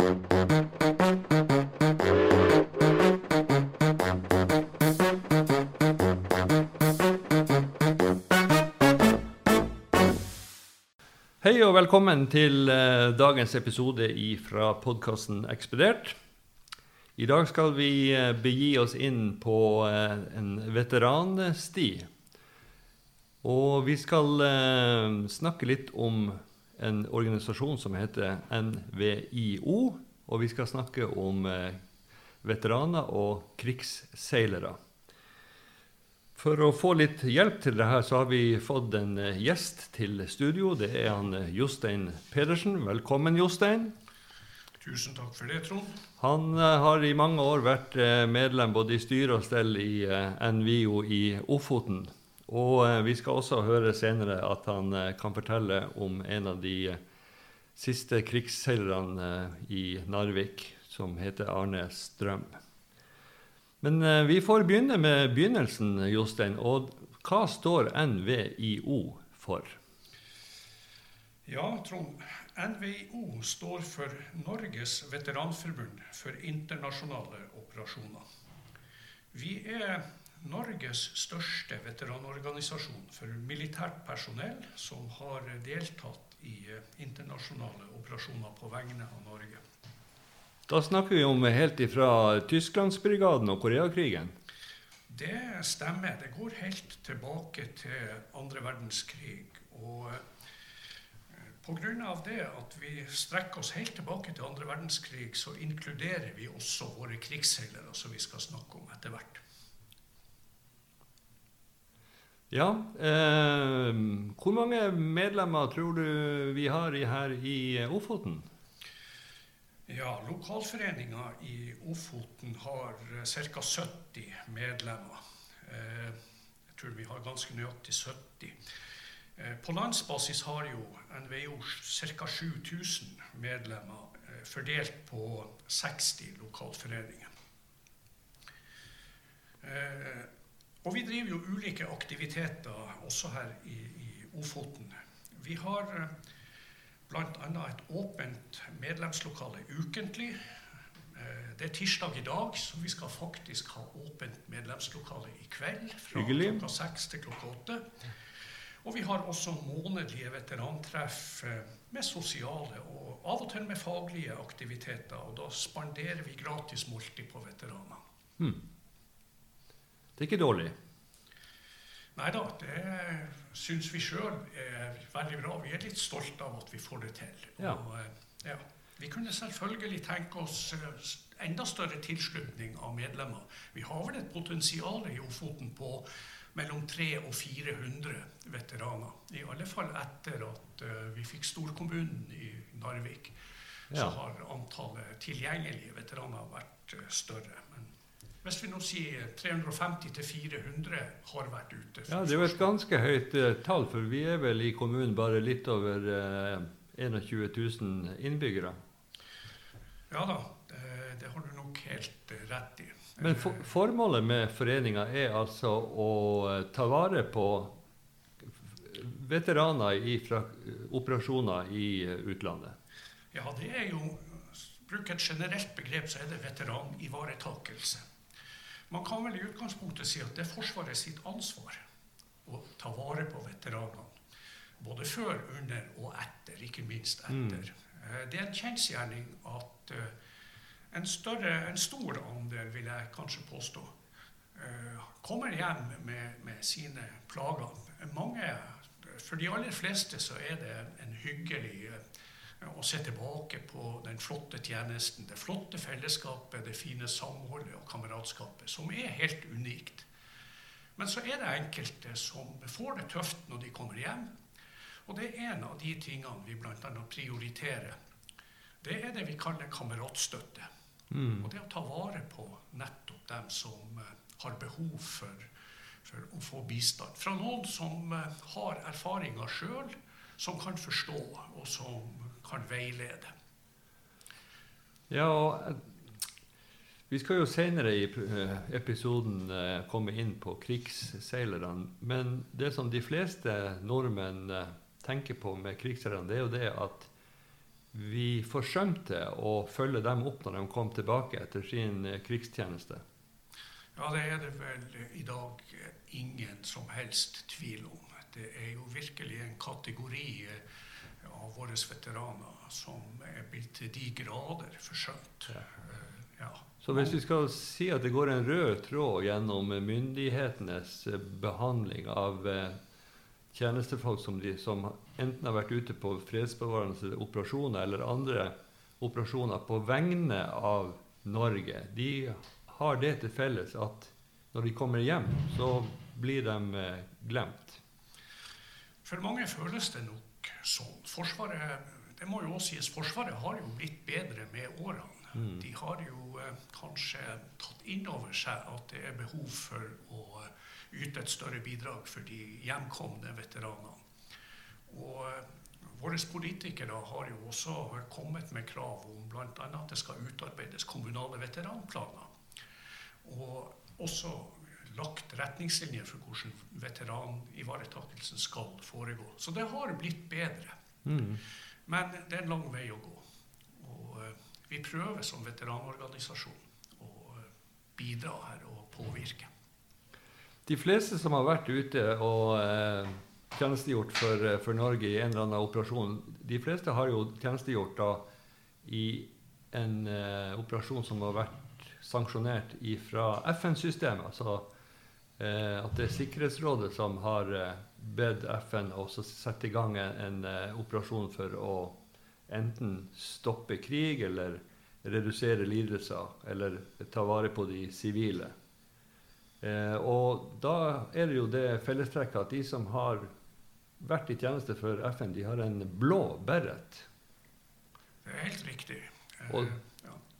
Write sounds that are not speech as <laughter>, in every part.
Hei og velkommen til eh, dagens episode fra podkasten Ekspedert. I dag skal vi eh, begi oss inn på eh, en veteransti. Og vi skal snakke litt om en organisasjon som heter NVIO. Og vi skal snakke om eh, veteraner og krigsseilere. For å få litt hjelp til det her, så har vi fått en eh, gjest til studio. Det er han eh, Jostein Pedersen. Velkommen, Jostein. Tusen takk for det, Trond. Han har i mange år vært medlem både i styre og stell i NVIO i Ofoten. Og eh, vi skal også høre senere at han eh, kan fortelle om en av de eh, siste krigsseilerne i Narvik, som heter Arne Strøm. Men vi får begynne med begynnelsen, Jostein. Og hva står NVIO for? Ja, Trond. NVIO står for Norges veteranforbund for internasjonale operasjoner. Vi er Norges største veteranorganisasjon for militært personell som har deltatt i eh, internasjonale operasjoner på vegne av Norge. Da snakker vi om helt ifra Tysklandsbrigaden og Koreakrigen. Det stemmer. Det går helt tilbake til andre verdenskrig. Og pga. det at vi strekker oss helt tilbake til andre verdenskrig, så inkluderer vi også våre krigsseilere, som vi skal snakke om etter hvert. Ja. Eh, hvor mange medlemmer tror du vi har i, her i Ofoten? Ja, Lokalforeninga i Ofoten har ca. 70 medlemmer. Eh, jeg tror vi har ganske nøyaktig 70. Eh, på landsbasis har jo NVO ca. 7000 medlemmer eh, fordelt på 60 lokalforeninger. Og vi driver jo ulike aktiviteter også her i, i Ofoten. Vi har eh, bl.a. et åpent medlemslokale ukentlig. Eh, Det er tirsdag i dag, så vi skal faktisk ha åpent medlemslokale i kveld. Fra Hyggelig. klokka seks til klokka åtte. Og vi har også månedlige veterantreff eh, med sosiale og av og til med faglige aktiviteter. Og da spanderer vi gratis måltid på veteraner. Det er ikke dårlig. Nei da, det syns vi sjøl er veldig bra. Vi er litt stolte av at vi får det til. Ja. Og, eh, ja. Vi kunne selvfølgelig tenke oss eh, enda større tilslutning av medlemmer. Vi har vel et potensial i Ofoten på mellom 300 og 400 veteraner. I alle fall etter at eh, vi fikk storkommunen i Narvik. Så har antallet tilgjengelige veteraner vært eh, større. Hvis vi nå sier 350-400 har vært ute. Ja, Det er jo et ganske høyt uh, tall, for vi er vel i kommunen bare litt over uh, 21 000 innbyggere. Ja da, det, det har du nok helt uh, rett i. Men for, formålet med foreninga er altså å eh, ta vare på veteraner fra operasjoner i eh, utlandet. Ja, det er jo Bruk et generelt begrep, så er det veteranivaretakelse. Man kan vel i utgangspunktet si at det er Forsvaret sitt ansvar å ta vare på veteranene. Både før, under og etter, ikke minst etter. Mm. Det er en kjensgjerning at eh, en, større, en stor andel, vil jeg kanskje påstå, eh, kommer hjem med, med sine plager. Mange, for de aller fleste så er det en hyggelig eh, å se tilbake på den flotte tjenesten, det flotte fellesskapet, det fine samholdet og kameratskapet, som er helt unikt. Men så er det enkelte som får det tøft når de kommer hjem. Og det er en av de tingene vi bl.a. prioriterer. Det er det vi kaller kameratstøtte. Og det å ta vare på nettopp dem som eh, har behov for, for å få bistand. Fra noen som eh, har erfaringer sjøl, som kan forstå, og som kan veilede. Ja, og vi skal jo senere i eh, episoden eh, komme inn på krigsseilerne. Men det som de fleste nordmenn eh, tenker på med krigsseilerne, det er jo det at vi forsømte å følge dem opp når de kom tilbake etter sin krigstjeneste? Ja, det er det vel i dag ingen som helst tvil om. Det er jo virkelig en kategori eh, av våre veteraner som er blitt til de grader forsømt. Ja. Eh, ja. Så hvis vi skal si at det går en rød tråd gjennom myndighetenes eh, behandling av eh, tjenestefolk som, de, som enten har vært ute på fredsbevarende operasjoner eller andre operasjoner på vegne av Norge, de har det til felles at når de kommer hjem, så blir de eh, glemt. For mange føles det nok sånn. Forsvaret det må jo også sies, Forsvaret har jo blitt bedre med årene. Mm. De har jo eh, kanskje tatt inn over seg at det er behov for å yte et større bidrag for de hjemkomne veteranene. Og eh, Våre politikere har jo også kommet med krav om bl.a. at det skal utarbeides kommunale veteranplaner. Og også lagt retningslinjer for hvordan veteranivaretakelsen skal foregå. Så det har blitt bedre. Mm. Men det er en lang vei å gå. Og uh, vi prøver som veteranorganisasjon å uh, bidra her og påvirke. De fleste som har vært ute og uh, tjenestegjort for, for, Norge i en eller annen operasjon, de fleste har jo tjenestegjort da i en operasjon som har vært sanksjonert fra FN-systemet. altså Eh, at det er Sikkerhetsrådet som har eh, bedt FN å sette i gang en, eh, operasjon for å enten stoppe krig eller redusere lidelser eller ta vare på de sivile. Eh, og da er det jo det fellestrekket at de som har vært i tjeneste for FN, de har en blå beret. Det er helt riktig. Og,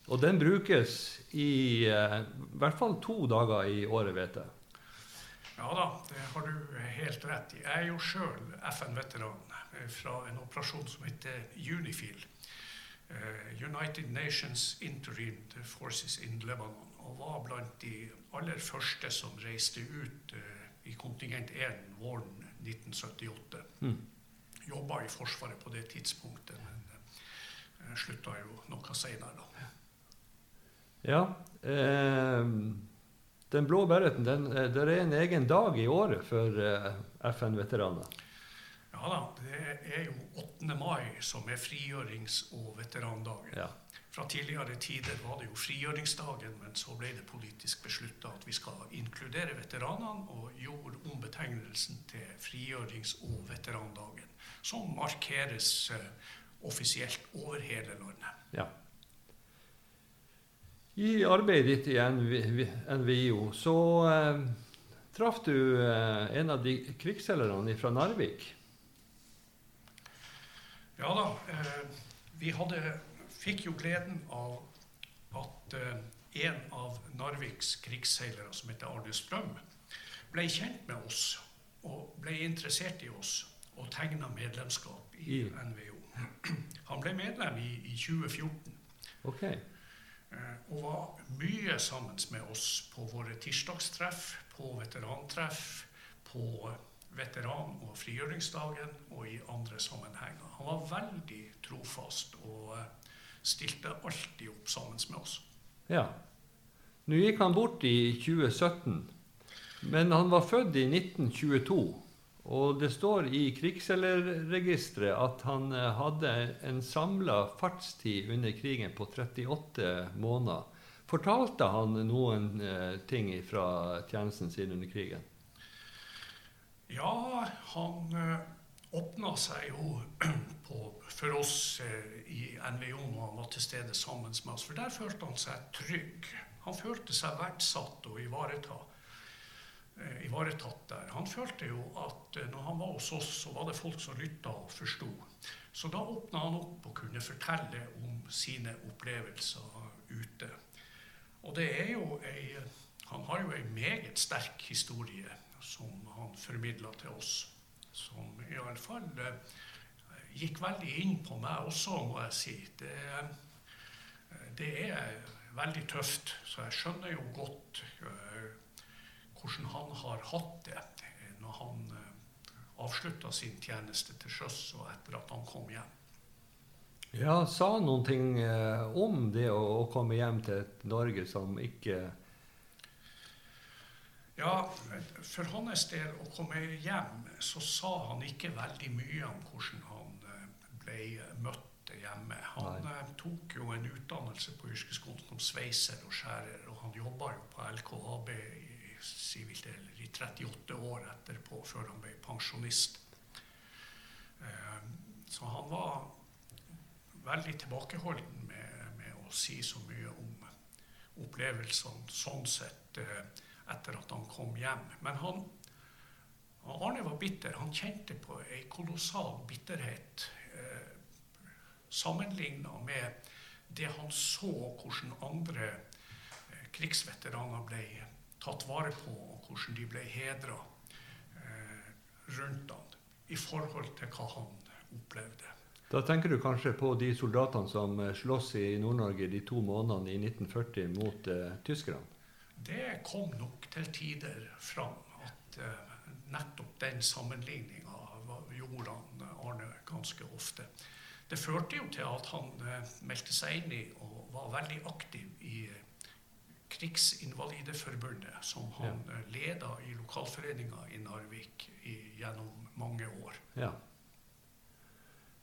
og den brukes i eh, hvert fall to dager i året, vet jeg. Ja da, det har du helt rett i. Jeg er jo sjøl FN-veteran eh, fra en operasjon som heter Unifil. Uh, United Nations Interim Forces in Lebanon. Og var blant de aller første som reiste ut uh, i kontingent 1 våren 1978. Mm. Jobba i Forsvaret på det tidspunktet, men uh, slutta jo noe seinere, da. Ja. Eh, den blå bereten, den, eh, det er en egen dag i året for eh, FN-veteraner? Ja da, det er jo 8. mai som er frigjørings- og veterandagen. Ja. Fra tidligere tider var det jo frigjøringsdagen, men så ble det politisk beslutta at vi skal inkludere veteranene, og gjorde om betegnelsen til frigjørings- og veterandagen. Som markeres uh, offisielt over hele landet. Ja. I arbeidet ditt i NVIO så eh, traff du eh, en av de krigsseilerne fra Narvik. Ja da. Eh, vi hadde, fikk jo gleden av at eh, en av Narviks krigsseilere, som heter Arne Strøm, ble kjent med oss og ble interessert i oss og tegna medlemskap i, I. NVO. Han ble medlem i, i 2014. Okay. Eh, og var mye sammen med oss på våre tirsdagstreff, på veterantreff, på veteran- og frigjøringsdagen og i andre sammenhenger. Han var veldig trofast og eh, stilte alltid opp sammen med oss. Ja. Nå gikk han bort i 2017, men han var født i 1922. Og det står i krigsselgerregisteret at han eh, hadde en samla fartstid under krigen på 38 måneder. Fortalte han noen eh, ting fra tjenesten sin under krigen? Ja, han eh, åpna seg jo <clears throat> på, for oss i NVO når han var til stede sammen med oss. For der følte han seg trygg. Han følte seg verdsatt og ivaretatt. Eh, ivaretatt der. Han følte jo at eh, når han var hos oss, så var det folk som lytta og forsto. Så da åpna han opp og kunne fortelle om sine opplevelser ute. Og det er jo ei Han har jo ei meget sterk historie som han formidla til oss. Som iallfall eh, gikk veldig inn på meg også, må jeg si. Det, det er veldig tøft, så jeg skjønner jo godt hvordan han har hatt det når han eh, avslutta sin tjeneste til sjøs og etter at han kom hjem. Ja, sa han noen ting eh, om det å, komme hjem til et Norge som ikke Ja, for hans del å komme hjem, så sa han ikke veldig mye om hvordan han eh, ble møtt hjemme. Han Nei. eh, tok jo en utdannelse på yrkesskolen som sveiser og skjærer, og han jobba jo på LKAB i, sivilt, eller i 38 år etterpå, før han ble pensjonist. Eh, Så han var veldig tilbakeholden med, med å si så mye om opplevelsene sånn sett eh, etter at han kom hjem. Men han, Arne var bitter. Han kjente på ei kolossal bitterhet eh, sammenligna med det han så hvordan andre krigsveteraner ble tatt vare på, og hvordan de ble hedra eh, rundt han i forhold til hva han opplevde. Da tenker du kanskje på de soldatene som eh, sloss i Nord-Norge de to månedene i 1940 mot eh, tyskerne? Det kom nok til tider fram at eh, nettopp den sammenligninga gjorde han eh, Arne ganske ofte. Det førte jo til at han eh, meldte seg inn i og var veldig aktiv i eh, Krigsinvalideforbundet, som han ja. leda i lokalforeninga i Narvik i, gjennom mange år. Ja.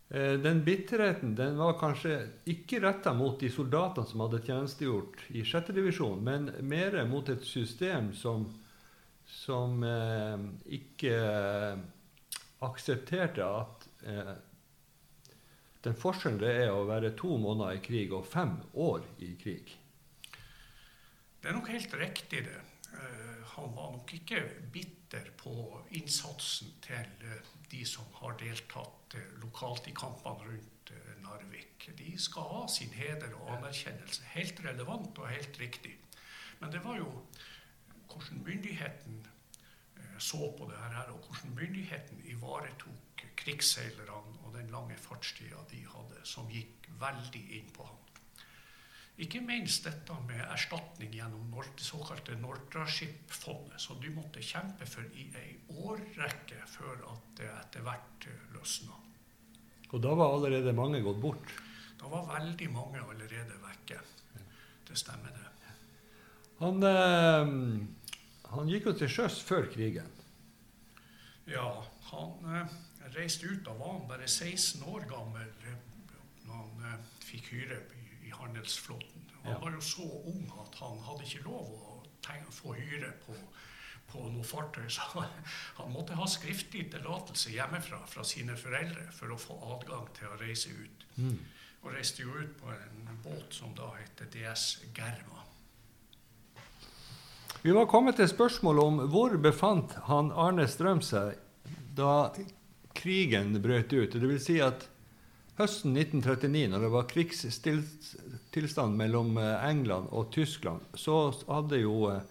Eh, Den bitterheten den var kanskje ikke retta mot de soldatene som hadde tjenestegjort i 6. divisjon, men mer mot et system som, som eh, ikke aksepterte at eh, den forskjellen det er å være to måneder i krig og fem år i krig. Det er nok helt riktig, det. Eh, Han var nok ikke bitter på innsatsen til eh, de som har deltatt eh, lokalt i kampene rundt Narvik. De skal ha sin heder og anerkjennelse. Helt relevant og helt riktig. Men det var jo hvordan myndigheten så på det her, og hvordan myndigheten ivaretok krigsseilerne og den lange fartstida de hadde, som gikk veldig inn på ham. Ikke minst dette med erstatning gjennom det såkalte Nortraship-fondet, som de måtte kjempe for i ei årrekke før at det etter hvert eh, løsna. Og da var allerede mange gått bort. Da var veldig mange allerede vekke. Det stemmer, det. Han, eh, han gikk jo til sjøs før krigen. Ja, han eh, reiste ut. Da var han bare 16 år gammel eh, når han eh, fikk hyre i, i handelsflåten. Han Ja. var jo så ung at han hadde ikke lov å tenke, få hyre på, på noe fartøy. <laughs> Så han måtte ha skriftlig tillatelse hjemmefra fra sine foreldre for å få adgang til å reise ut. Og reiste jo ut på en båt som da heter DS Germa. Vi var kommet til spørsmålet om hvor befant han Arne Strøm seg da krigen brøt ut. Det vil si at høsten 1939, når det var krigstilstand mellom eh, England og Tyskland, så hadde jo eh,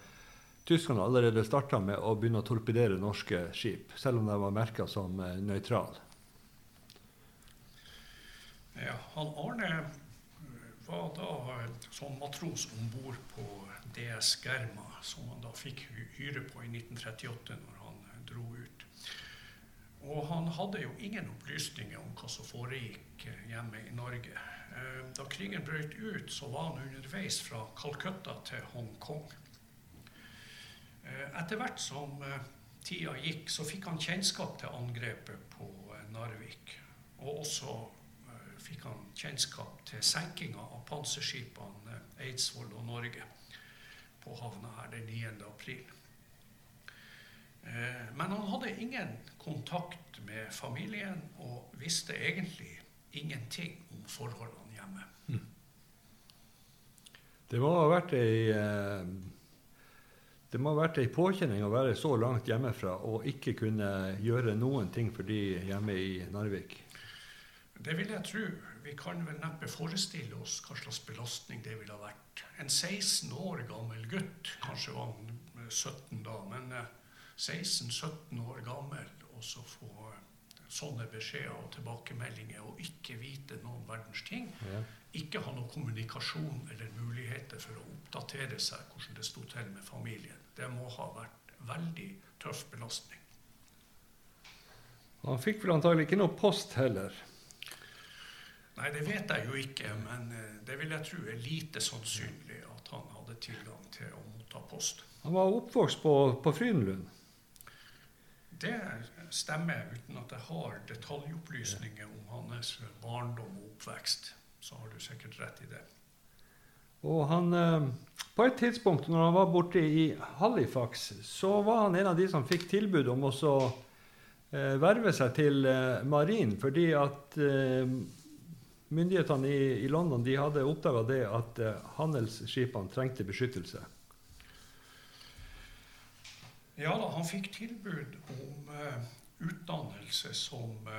tyskerne allerede starta med å begynne å torpedere norske skip, selv om de var merka som eh, nøytrale. Ja, han Arne var da som matros om bord på DS Germa, som han da fikk hyre på i 1938 når han dro ut. Og han hadde jo ingen opplysninger om hva som foregikk eh, hjemme i Norge. Eh, Da krigen brøt ut, så var han underveis fra Calcutta til Hongkong. Eh, Etter hvert som tida gikk, så fikk han kjennskap til angrepet på Narvik. Og også fikk han kjennskap til senkinga av panserskipene Eidsvoll og Norge på havna her den 9. april. Eh, Men han hadde ingen kontakt med familien og visste egentlig ingenting om forholdene hjemme. Det må ha vært ei eh, det må ha vært ei påkjenning å være så langt hjemmefra og ikke kunne gjøre noen ting for de hjemme i Narvik. Det vil jeg tro. Vi kan vel neppe forestille oss hva slags belastning det ville ha vært. En 16 år gammel gutt, kanskje var han eh, 17 da, men eh, 16-17 år gammel, og så få sånne beskjeder og tilbakemeldinger og ikke vite noen verdens ting. Ja. Ikke ha noen kommunikasjon eller muligheter for å oppdatere seg hvordan det sto til med familien. Det må ha vært veldig tøff belastning. Han fikk vel antagelig ikke noe post heller. Nei, det vet jeg jo ikke, men eh, det vil jeg tro er lite sannsynlig at han hadde tilgang til å motta post. Han var oppvokst på, på Frydenlund. Det stemmer, uten at jeg har detaljopplysninger om hans barndom og oppvekst. Så har du sikkert rett i det. Og han, eh, på et tidspunkt når han var borte i Halifax, så var han en av de som fikk tilbud om å eh, verve seg til eh, marin, fordi at myndighetene i, London de hadde oppdaga at handelsskipene trengte beskyttelse. Ja da, han fikk tilbud om uh, utdannelse som uh,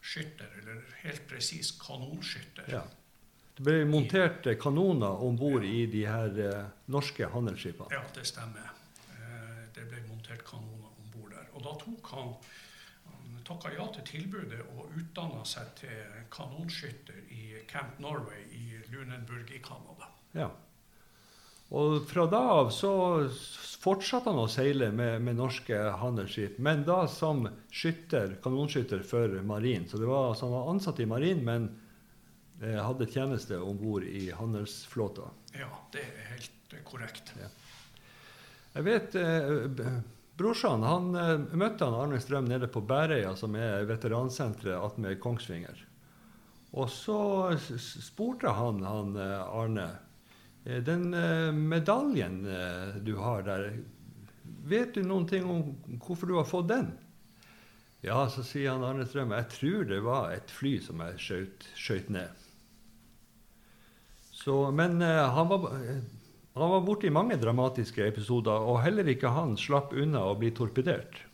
skytter, eller helt presis kanonskytter. Ja. Det ble montert kanoner om bord ja. i de her uh, norske handelsskipene. Ja, det stemmer. det ble montert kanoner om bord der. Og da tok han han takka ja til tilbudet og utdanna seg til kanonskytter i Camp Norway i Lunenburg i Canada. Ja. Og fra da av så fortsatte han å seile med, med, norske handelsskip, men da som skytter, kanonskytter for marin. Så det var, altså han var ansatt i marin, men eh, hadde tjeneste om bord i handelsflåta. Ja, det er helt korrekt. Ja. Jeg vet eh, Brorsan han eh, møtte han Arne Strøm nede på Bærøya, som er veteransenteret attmed Kongsvinger. Og så spurte han, han eh, Arne Eh, den eh, medaljen eh, du har der, vet du noen ting om hvorfor du har fått den? Ja, så sier han Arne Strøm, jeg tror det var et fly som jeg skjøt ned. Så, men han var, han var borte i mange dramatiske episoder, og heller ikke han slapp unna å bli torpedert.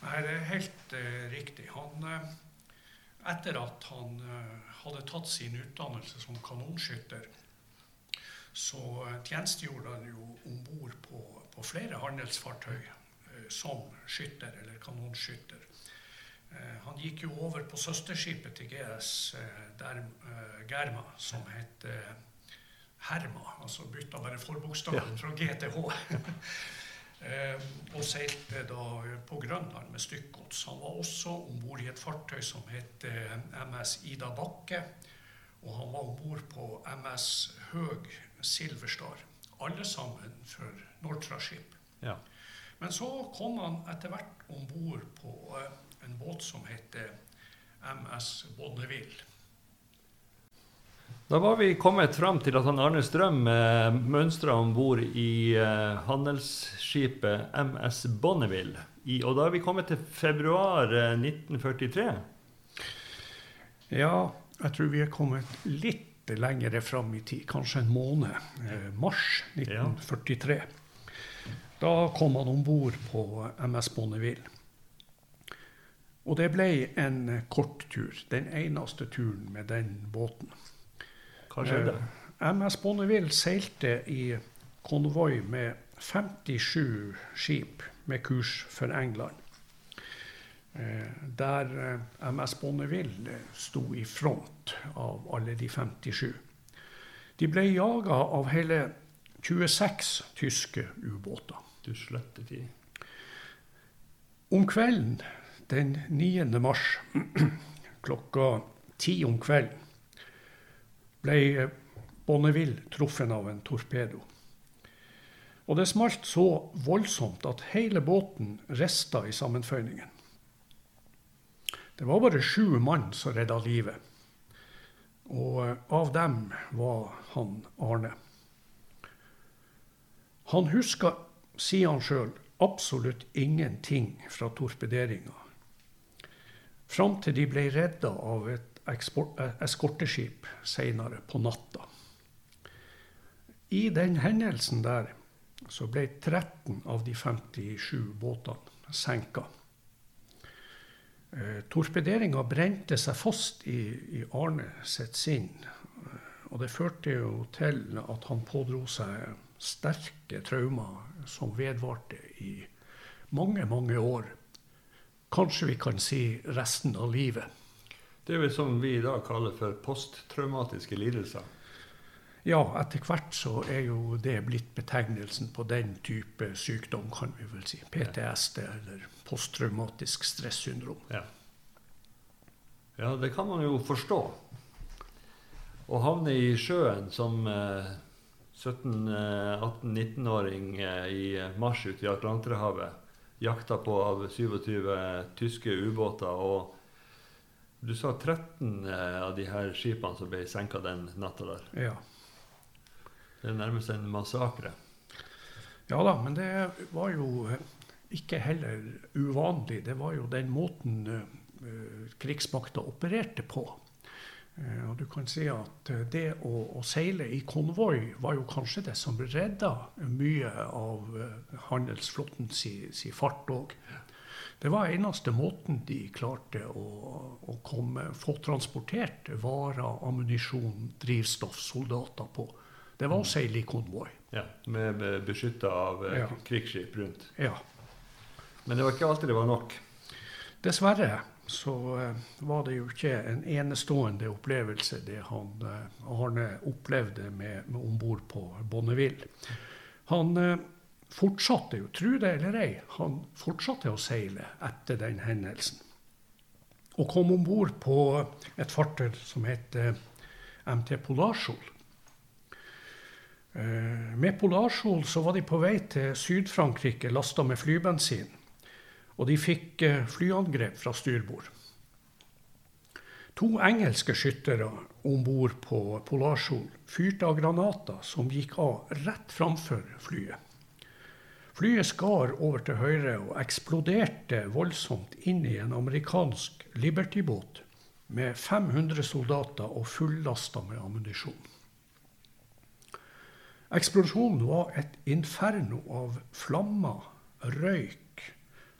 Nei, det er helt uh, riktig. Han, uh, etter at han uh, hadde tatt sin utdannelse som kanonskytter, så eh, tjenestegjorde han jo om bord på, på, flere handelsfartøy eh, som skytter eller kanonskytter. Eh, han gikk jo over på søsterskipet til GS der, Germa, som het Herma. Altså bytta bare forbokstaven fra G til H. <laughs> og seilte da på Grønland med stykkgods. Han var også om bord i et fartøy som het MS Ida Bakke. Og han var om bord på MS Høg Silverstar. Alle sammen for Nortraship. Ja. Men så kom han etter hvert om bord på uh, en båt som heter MS Bonneville. Da var vi kommet fram til at han Arne Strøm eh, mønstra om bord i eh, handelsskipet MS Bonneville. I, og da er vi kommet til februar eh, 1943. Ja, jeg tror vi er kommet litt lenger fram i tid, kanskje en måned. Eh, mars 1943. Da kom han om bord på MS Bonneville. Og det ble en kort tur. Den eneste turen med den båten. Hva skjedde? Eh, MS Bonneville seilte i konvoi med 57 skip med kurs for England. Eh, der eh, MS Bonneville sto i front av alle de 57. De ble jaga av hele 26 tyske ubåter. Du slette tid. Om kvelden den 9. mars <clears throat> klokka ti om kvelden ble Bonneville truffet av en torpedo. Og det smalt så voldsomt at hele båten rista i sammenføyningen. Det var bare sju mann som redda livet. Og eh, av dem var han Arne. Han huska, sier han sjøl, absolutt ingenting fra torpederinga. Fram til de ble redda av et eh, eskorteskip seinere på natta. I den hendelsen der så ble 13 av de 57 båtene senka. Eh, torpederinga brente seg fast i, i Arne sitt sinn. Og det førte jo til at han pådro seg sterke traumer som vedvarte i mange, mange år. Kanskje vi kan si resten av livet. Det er vel som vi i dag kaller for posttraumatiske lidelser? Ja, etter hvert så er jo det blitt betegnelsen på den type sykdom, kan vi vel si. PTSD, eller posttraumatisk stressyndrom. Ja. ja, det kan man jo forstå. å havne i sjøen som eh, 17-18-19-åring eh, i mars ute i Atlanterhavet, jakta på av 27 tyske ubåter. Og du sa 13 eh, av de her skipene som ble senka den natta der. Ja. Det er nærmest en massakre. ja da, men det var jo eh, ikke heller uvanlig. Det var jo den måten uh, krigsmakta opererte på. Uh, og du kan si at det å, å, seile i konvoi var jo kanskje det som redda mye av handelsflåten si, si fart òg. Det var eneste måten de klarte å, å komme, få transportert varer, ammunisjon, drivstoff, soldater på. Det var å seile i konvoi. Ja, Med beskytta av ja. krigsskip rundt. Ja. Men det var ikke alltid det var nok? Dessverre så uh, var det jo ikke en enestående opplevelse det han uh, Arne opplevde med, med om bord på Bonneville. Han fortsatte jo, tro det eller ei, han fortsatte å seile etter den hendelsen. Og kom om bord på et fartøy som het MT Polarsol. Med Polarskjold så var de på vei til Syd-Frankrike lasta med flybensin. Og de fikk eh, flyangrep fra styrbord. To engelske skyttere om bord på Polarsol fyrte av granater som gikk av rett framfor flyet. Flyet skar over til høyre og eksploderte voldsomt inn i en amerikansk Liberty-båt med 500 soldater og fullasta med ammunisjon. Eksplosjonen var et inferno av flammer, røyk,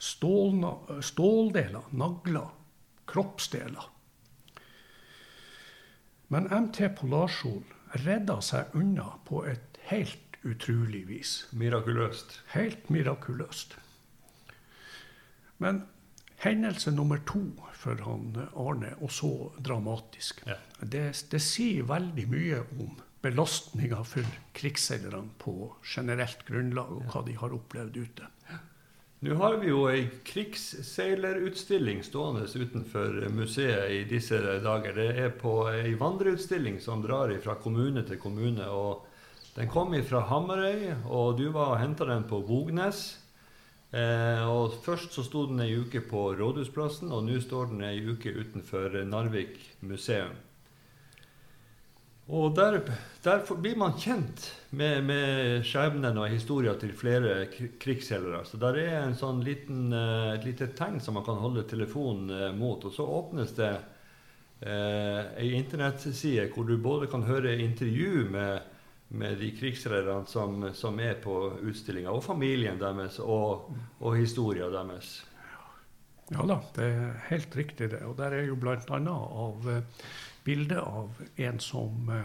stålna, ståldeler, nagler, kroppsdeler. Men MT Polarsol redda seg unna på et helt utrolig vis. Mirakuløst. Helt mirakuløst. Men hendelse nummer to for han Arne, og så dramatisk, ja. det, det, sier veldig mye om belastninga for krigsseilerne på generelt grunnlag, og hva de har opplevd ute. Nå har vi jo ei krigsseilerutstilling stående utenfor museet i disse dager. Det er på ei vandreutstilling som drar fra kommune til kommune. og Den kom fra Hamarøy, og du var og henta den på Bognes. Eh, og Først så sto den ei uke på Rådhusplassen, og nå står den ei uke utenfor Narvik museum. Og der, der, blir man kjent med, med skjebnen og historien til flere krigsseilere. Så der er en sånn liten, uh, et lite tegn som man kan holde telefonen uh, mot. Og så åpnes det uh, ei internettside hvor du både kan høre intervju med, med de krigsseilerne som, som, er på utstillinga, og familien deres, og, og historien deres. Ja da, det er helt riktig det. Og der er jo bl.a. av bilde av en som uh,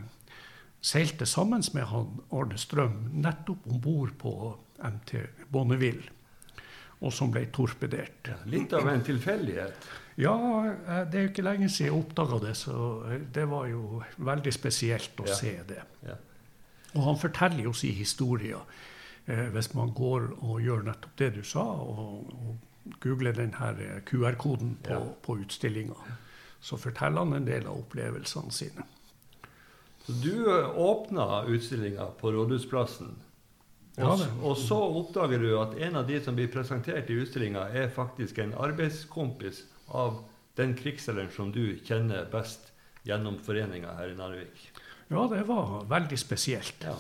seilte sammen med han Arne Strøm nettopp om bord på MT Bonneville, og som ble torpedert. Litt av en tilfeldighet? Ja, eh, det er jo ikke lenge siden jeg oppdaga det, så eh, det var jo veldig spesielt å ja. se det. Ja. Og han forteller jo sin historie. Eh, hvis man går og gjør nettopp det du sa, og, og googler denne QR-koden på, ja. på utstillinga så forteller han en del av opplevelsene sine. Du åpna utstillinga på Rådhusplassen. Ja, og, så oppdager du at en av de som blir presentert i utstillinga, er faktisk en arbeidskompis av den krigsselgeren som du kjenner best gjennom foreninga her i Narvik. Ja, det var veldig spesielt. Ja.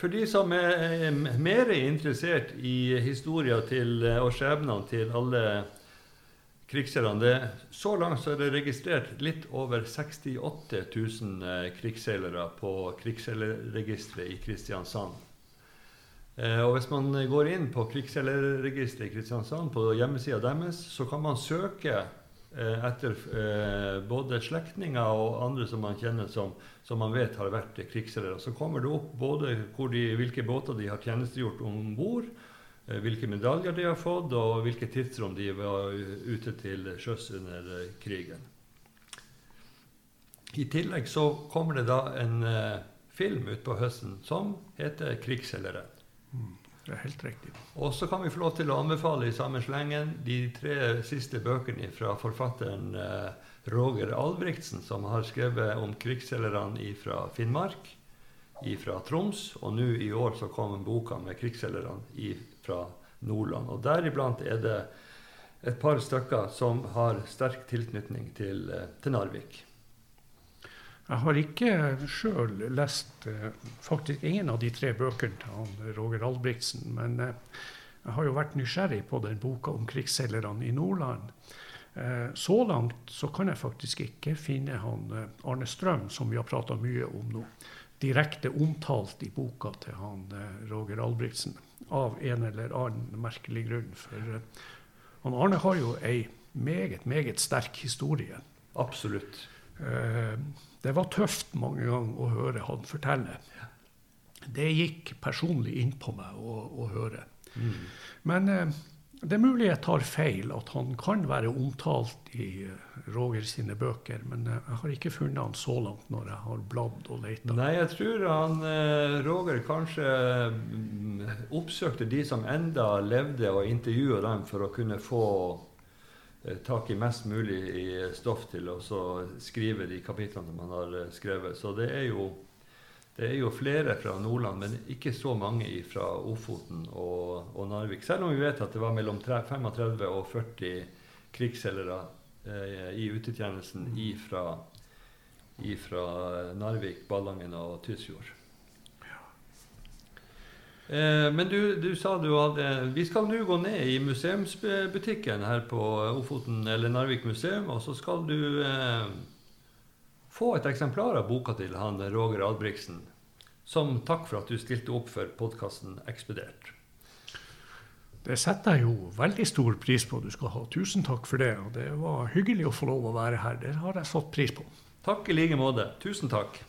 For de som er mer interessert i historien til, og skjebnene til alle krigsseilerne. Så langt så er det registrert litt over 68 000 eh, krigsseilere på krigsseilerregisteret i Kristiansand. Eh, og hvis man går inn på krigsseilerregisteret i Kristiansand, på hjemmesida deres, så kan man søke eh, etter både slektninger og andre som man kjenner som, som man vet har vært krigsseilere. Så kommer det opp både de, hvilke båter de har tjenestegjort om bord, hvilke medaljer de har fått, og hvilke tidsrom de var ute til sjøs under eh, krigen. I tillegg så kommer det da en uh, film utpå høsten som heter 'Krigsseileren'. Mm, det er helt riktig. Og så kan vi få lov til å anbefale i samme slengen de tre siste bøkene fra forfatteren Roger Albrigtsen, som har skrevet om krigsseilerne fra Finnmark, fra Troms, og nå i år så kom boka med krigsseilerne fra Nordland. Og deriblant er det et par stykker som har sterk tilknytning til, eh, til Narvik. Jeg har ikke sjøl lest eh, faktisk ingen av de tre bøkene til han Roger Albrigtsen. Men eh, jeg har jo vært nysgjerrig på den boka om krigsseilerne i Nordland. Så langt så kan jeg faktisk ikke finne han Arne Strøm, som vi har prata mye om nå, direkte omtalt i boka til han Roger Albrigtsen. Av en eller annen merkelig grunn. For han Arne har jo ei meget, meget sterk historie. Absolutt. Eh, det var tøft mange ganger å høre han fortelle. Det gikk personlig inn på meg å, å høre. Mm. Men eh, det er mulig jeg tar feil, at han kan være omtalt i eh, Roger sine bøker. Men jeg har ikke funnet han så langt når jeg har bladd og leita. Nei, jeg tror han Roger kanskje mm, oppsøkte de som enda levde, og intervjua dem for å kunne få Eh, tak i mest mulig stoff til å skrive de kapitlene som han har eh, skrevet. Så det er, jo, det er jo flere fra Nordland, men ikke så mange fra Ofoten og, og, Narvik. Selv om vi vet at det var mellom 35 og 40 krigsseilere eh, i utetjenesten ifra, ifra Narvik, Ballangen og Tysfjord. Eh, men du, du, sa du hadde Vi skal nå gå ned i museumsbutikken her på Ofoten eller Narvik museum, og så skal du eh, få et eksemplar av boka til han Roger Albrigtsen. Som takk for at du stilte opp for podkasten Ekspedert. Det setter jeg jo veldig stor pris på. Du skal ha tusen takk for det. Og det var hyggelig å få lov å være her. Det har jeg satt pris på. Takk i like måte. Tusen takk.